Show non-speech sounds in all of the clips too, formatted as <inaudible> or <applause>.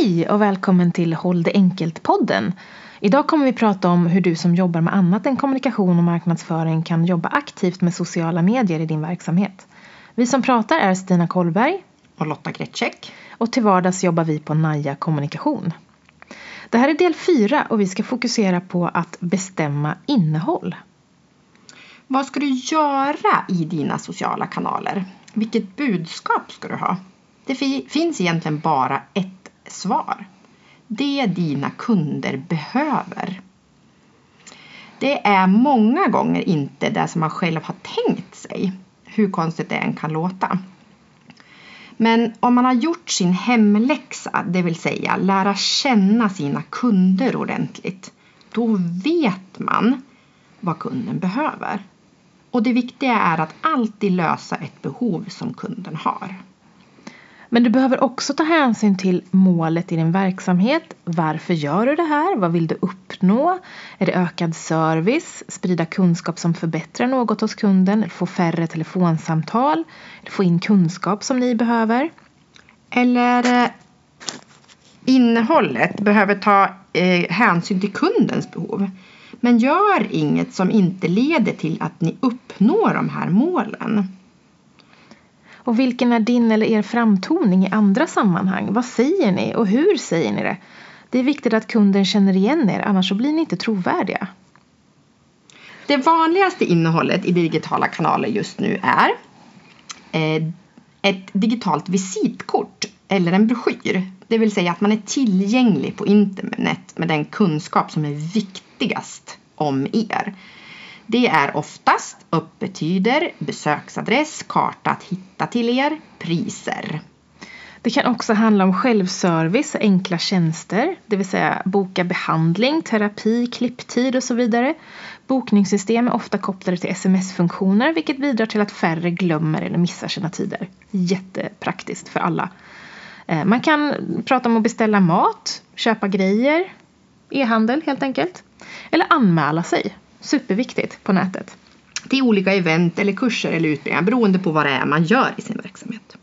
Hej och välkommen till Håll det enkelt-podden. Idag kommer vi prata om hur du som jobbar med annat än kommunikation och marknadsföring kan jobba aktivt med sociala medier i din verksamhet. Vi som pratar är Stina Kollberg och Lotta Gretschek. och till vardags jobbar vi på Naja Kommunikation. Det här är del fyra och vi ska fokusera på att bestämma innehåll. Vad ska du göra i dina sociala kanaler? Vilket budskap ska du ha? Det fi- finns egentligen bara ett svar. Det dina kunder behöver. Det är många gånger inte det som man själv har tänkt sig, hur konstigt det än kan låta. Men om man har gjort sin hemläxa, det vill säga lära känna sina kunder ordentligt, då vet man vad kunden behöver. Och det viktiga är att alltid lösa ett behov som kunden har. Men du behöver också ta hänsyn till målet i din verksamhet. Varför gör du det här? Vad vill du uppnå? Är det ökad service? Sprida kunskap som förbättrar något hos kunden? Få färre telefonsamtal? Få in kunskap som ni behöver? Eller eh, innehållet behöver ta eh, hänsyn till kundens behov. Men gör inget som inte leder till att ni uppnår de här målen. Och vilken är din eller er framtoning i andra sammanhang? Vad säger ni och hur säger ni det? Det är viktigt att kunden känner igen er, annars så blir ni inte trovärdiga. Det vanligaste innehållet i digitala kanaler just nu är eh, ett digitalt visitkort eller en broschyr. Det vill säga att man är tillgänglig på internet med den kunskap som är viktigast om er. Det är oftast öppettider, besöksadress, karta att hitta till er, priser. Det kan också handla om självservice och enkla tjänster, det vill säga boka behandling, terapi, klipptid och så vidare. Bokningssystem är ofta kopplade till sms-funktioner vilket bidrar till att färre glömmer eller missar sina tider. Jättepraktiskt för alla. Eh, man kan prata om att beställa mat, köpa grejer, e-handel helt enkelt. Eller anmäla sig, superviktigt på nätet. till olika event eller kurser eller utbildningar beroende på vad det är man gör i sin verksamhet.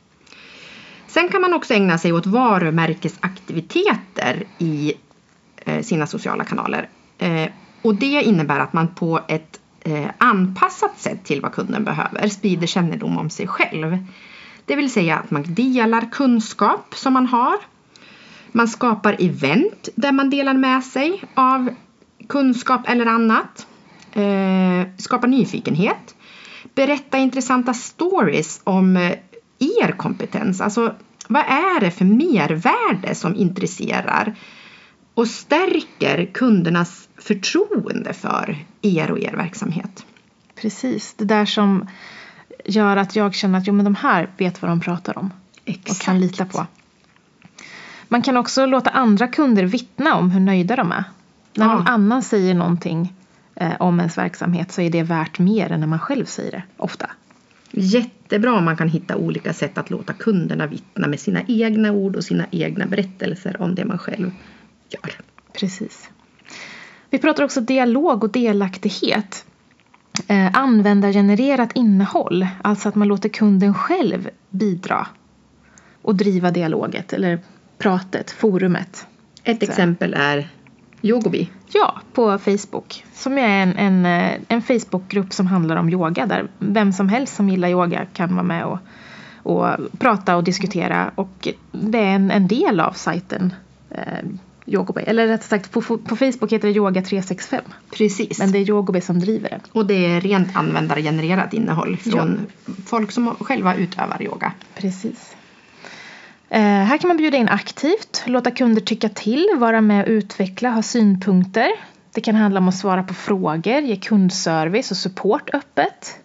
Sen kan man också ägna sig åt varumärkesaktiviteter i eh, sina sociala kanaler. Eh, och det innebär att man på ett eh, anpassat sätt till vad kunden behöver sprider kännedom om sig själv. Det vill säga att man delar kunskap som man har. Man skapar event där man delar med sig av kunskap eller annat. Eh, skapa nyfikenhet. Berätta intressanta stories om eh, er kompetens. Alltså vad är det för mervärde som intresserar och stärker kundernas förtroende för er och er verksamhet. Precis, det där som gör att jag känner att jo, men de här vet vad de pratar om och kan lita på. Man kan också låta andra kunder vittna om hur nöjda de är. När Ja. någon annan säger någonting om ens verksamhet så är det värt mer än när man själv säger det, ofta. Jättebra om man kan hitta olika sätt att låta kunderna vittna med sina egna ord och sina egna berättelser om det man själv gör. Precis. Vi pratar också dialog och delaktighet. Eh, användargenererat innehåll, alltså att man låter kunden själv bidra och driva dialoget eller pratet, forumet. Ett exempel är Yogobi. Ja, på Facebook. Som är en, en, eh, en Facebookgrupp som handlar om yoga där vem som helst som gillar yoga kan vara med och, och prata och diskutera. Och det är en, en del av sajten eh, Yogobi. Eller rättare sagt på, på Facebook heter det Yoga 365. Precis. Men det är Yogobi som driver det. Och det är rent användargenererat innehåll från folk som själva utövar yoga. Precis. Eh, här kan man bjuda in aktivt, låta kunder tycka till, vara med och utveckla, ha synpunkter. Det kan handla om att svara på frågor, ge kundservice och support öppet.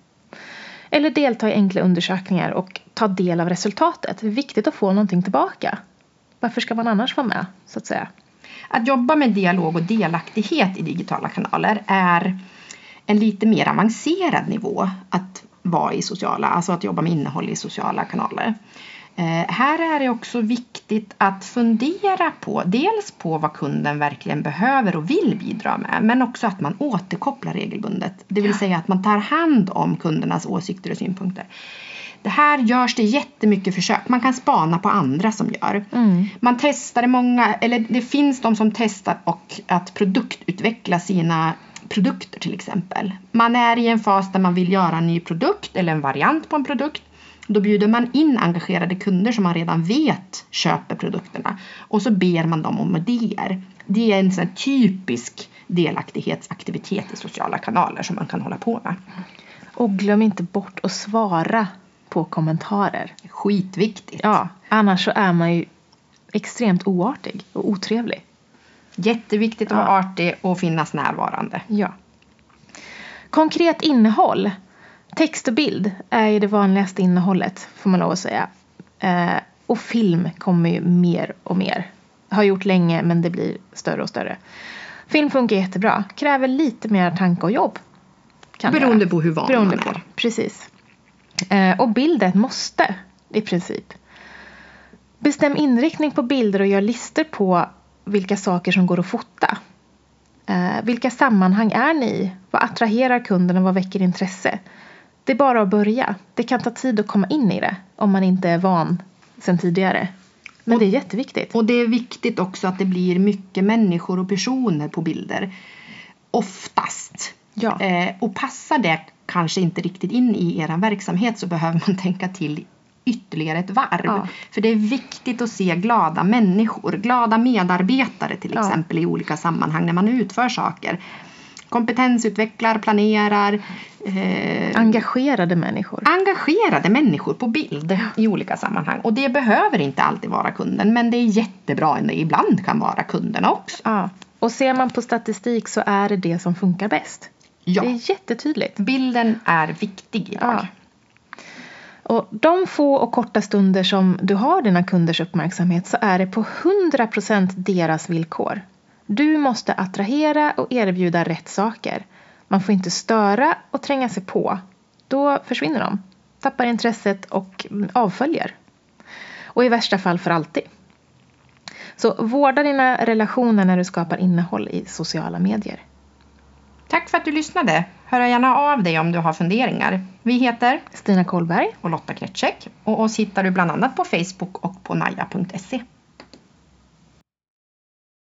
Eller delta i enkla undersökningar och ta del av resultatet. Det är viktigt att få någonting tillbaka. Varför ska man annars vara med, så att säga? Att jobba med dialog och delaktighet i digitala kanaler är en lite mer avancerad nivå att vara i sociala, alltså att jobba med innehåll i sociala kanaler. Eh, här är det också viktigt att fundera på dels på vad kunden verkligen behöver och vill bidra med men också att man återkopplar regelbundet. Det vill säga att man tar hand om kundernas åsikter och synpunkter. Det här görs det jättemycket försök. Man kan spana på andra som gör. Mm. Man testar många, eller det finns de som testar och att produktutveckla sina produkter till exempel. Man är i en fas där man vill göra en ny produkt eller en variant på en produkt. Då bjuder man in engagerade kunder som man redan vet köper produkterna och så ber man dem om idéer. Det är en sån typisk delaktighetsaktivitet i sociala kanaler som man kan hålla på med. Och glöm inte bort att svara på kommentarer. Skitviktigt. Ja, annars så är man ju extremt oartig och otrevlig. Jätteviktigt att Ja. vara artig och finnas närvarande. Ja. Konkret innehåll. Text och bild är ju det vanligaste innehållet får man lov att säga. Eh, och film kommer ju mer och mer. Har gjort länge men det blir större och större. Film funkar jättebra. Kräver lite mer tanke och jobb. Kan Beroende göra. på hur van Beroende man på. är. Precis. Eh, och bild är ett måste i princip. Bestäm inriktning på bilder och gör listor på vilka saker som går att fota. Eh, vilka sammanhang är ni i? Vad attraherar kunden och vad väcker intresse? Det är bara att börja. Det kan ta tid att komma in i det om man inte är van sedan tidigare. Men Och- det är jätteviktigt. Och det är viktigt också att det blir mycket människor och personer på bilder. Oftast. Ja. Eh, och passar det kanske inte riktigt in i er verksamhet så behöver man <laughs> tänka till ytterligare ett varv. Ja. För det är viktigt att se glada människor, glada medarbetare till Ja. exempel i olika sammanhang när man utför saker. Kompetensutvecklar, planerar, eh, Engagerade människor. engagerade människor på bild i olika sammanhang. Och det behöver inte alltid vara kunden men det är jättebra när det ibland kan vara kunderna också. Ja. Och ser man på statistik så är det det som funkar bäst. Ja, Det är jättetydligt. bilden är viktig idag. Ja. Och de få och korta stunder som du har dina kunders uppmärksamhet så är det på 100% deras villkor. Du måste attrahera och erbjuda rätt saker. Man får inte störa och tränga sig på. Då försvinner de, tappar intresset och avföljer. Och i värsta fall för alltid. Så vårda dina relationer när du skapar innehåll i sociala medier. Tack för att du lyssnade. Hör gärna av dig om du har funderingar. Vi heter Stina Kollberg och Lotta Kretschek och oss hittar du bland annat på Facebook och på naja.se.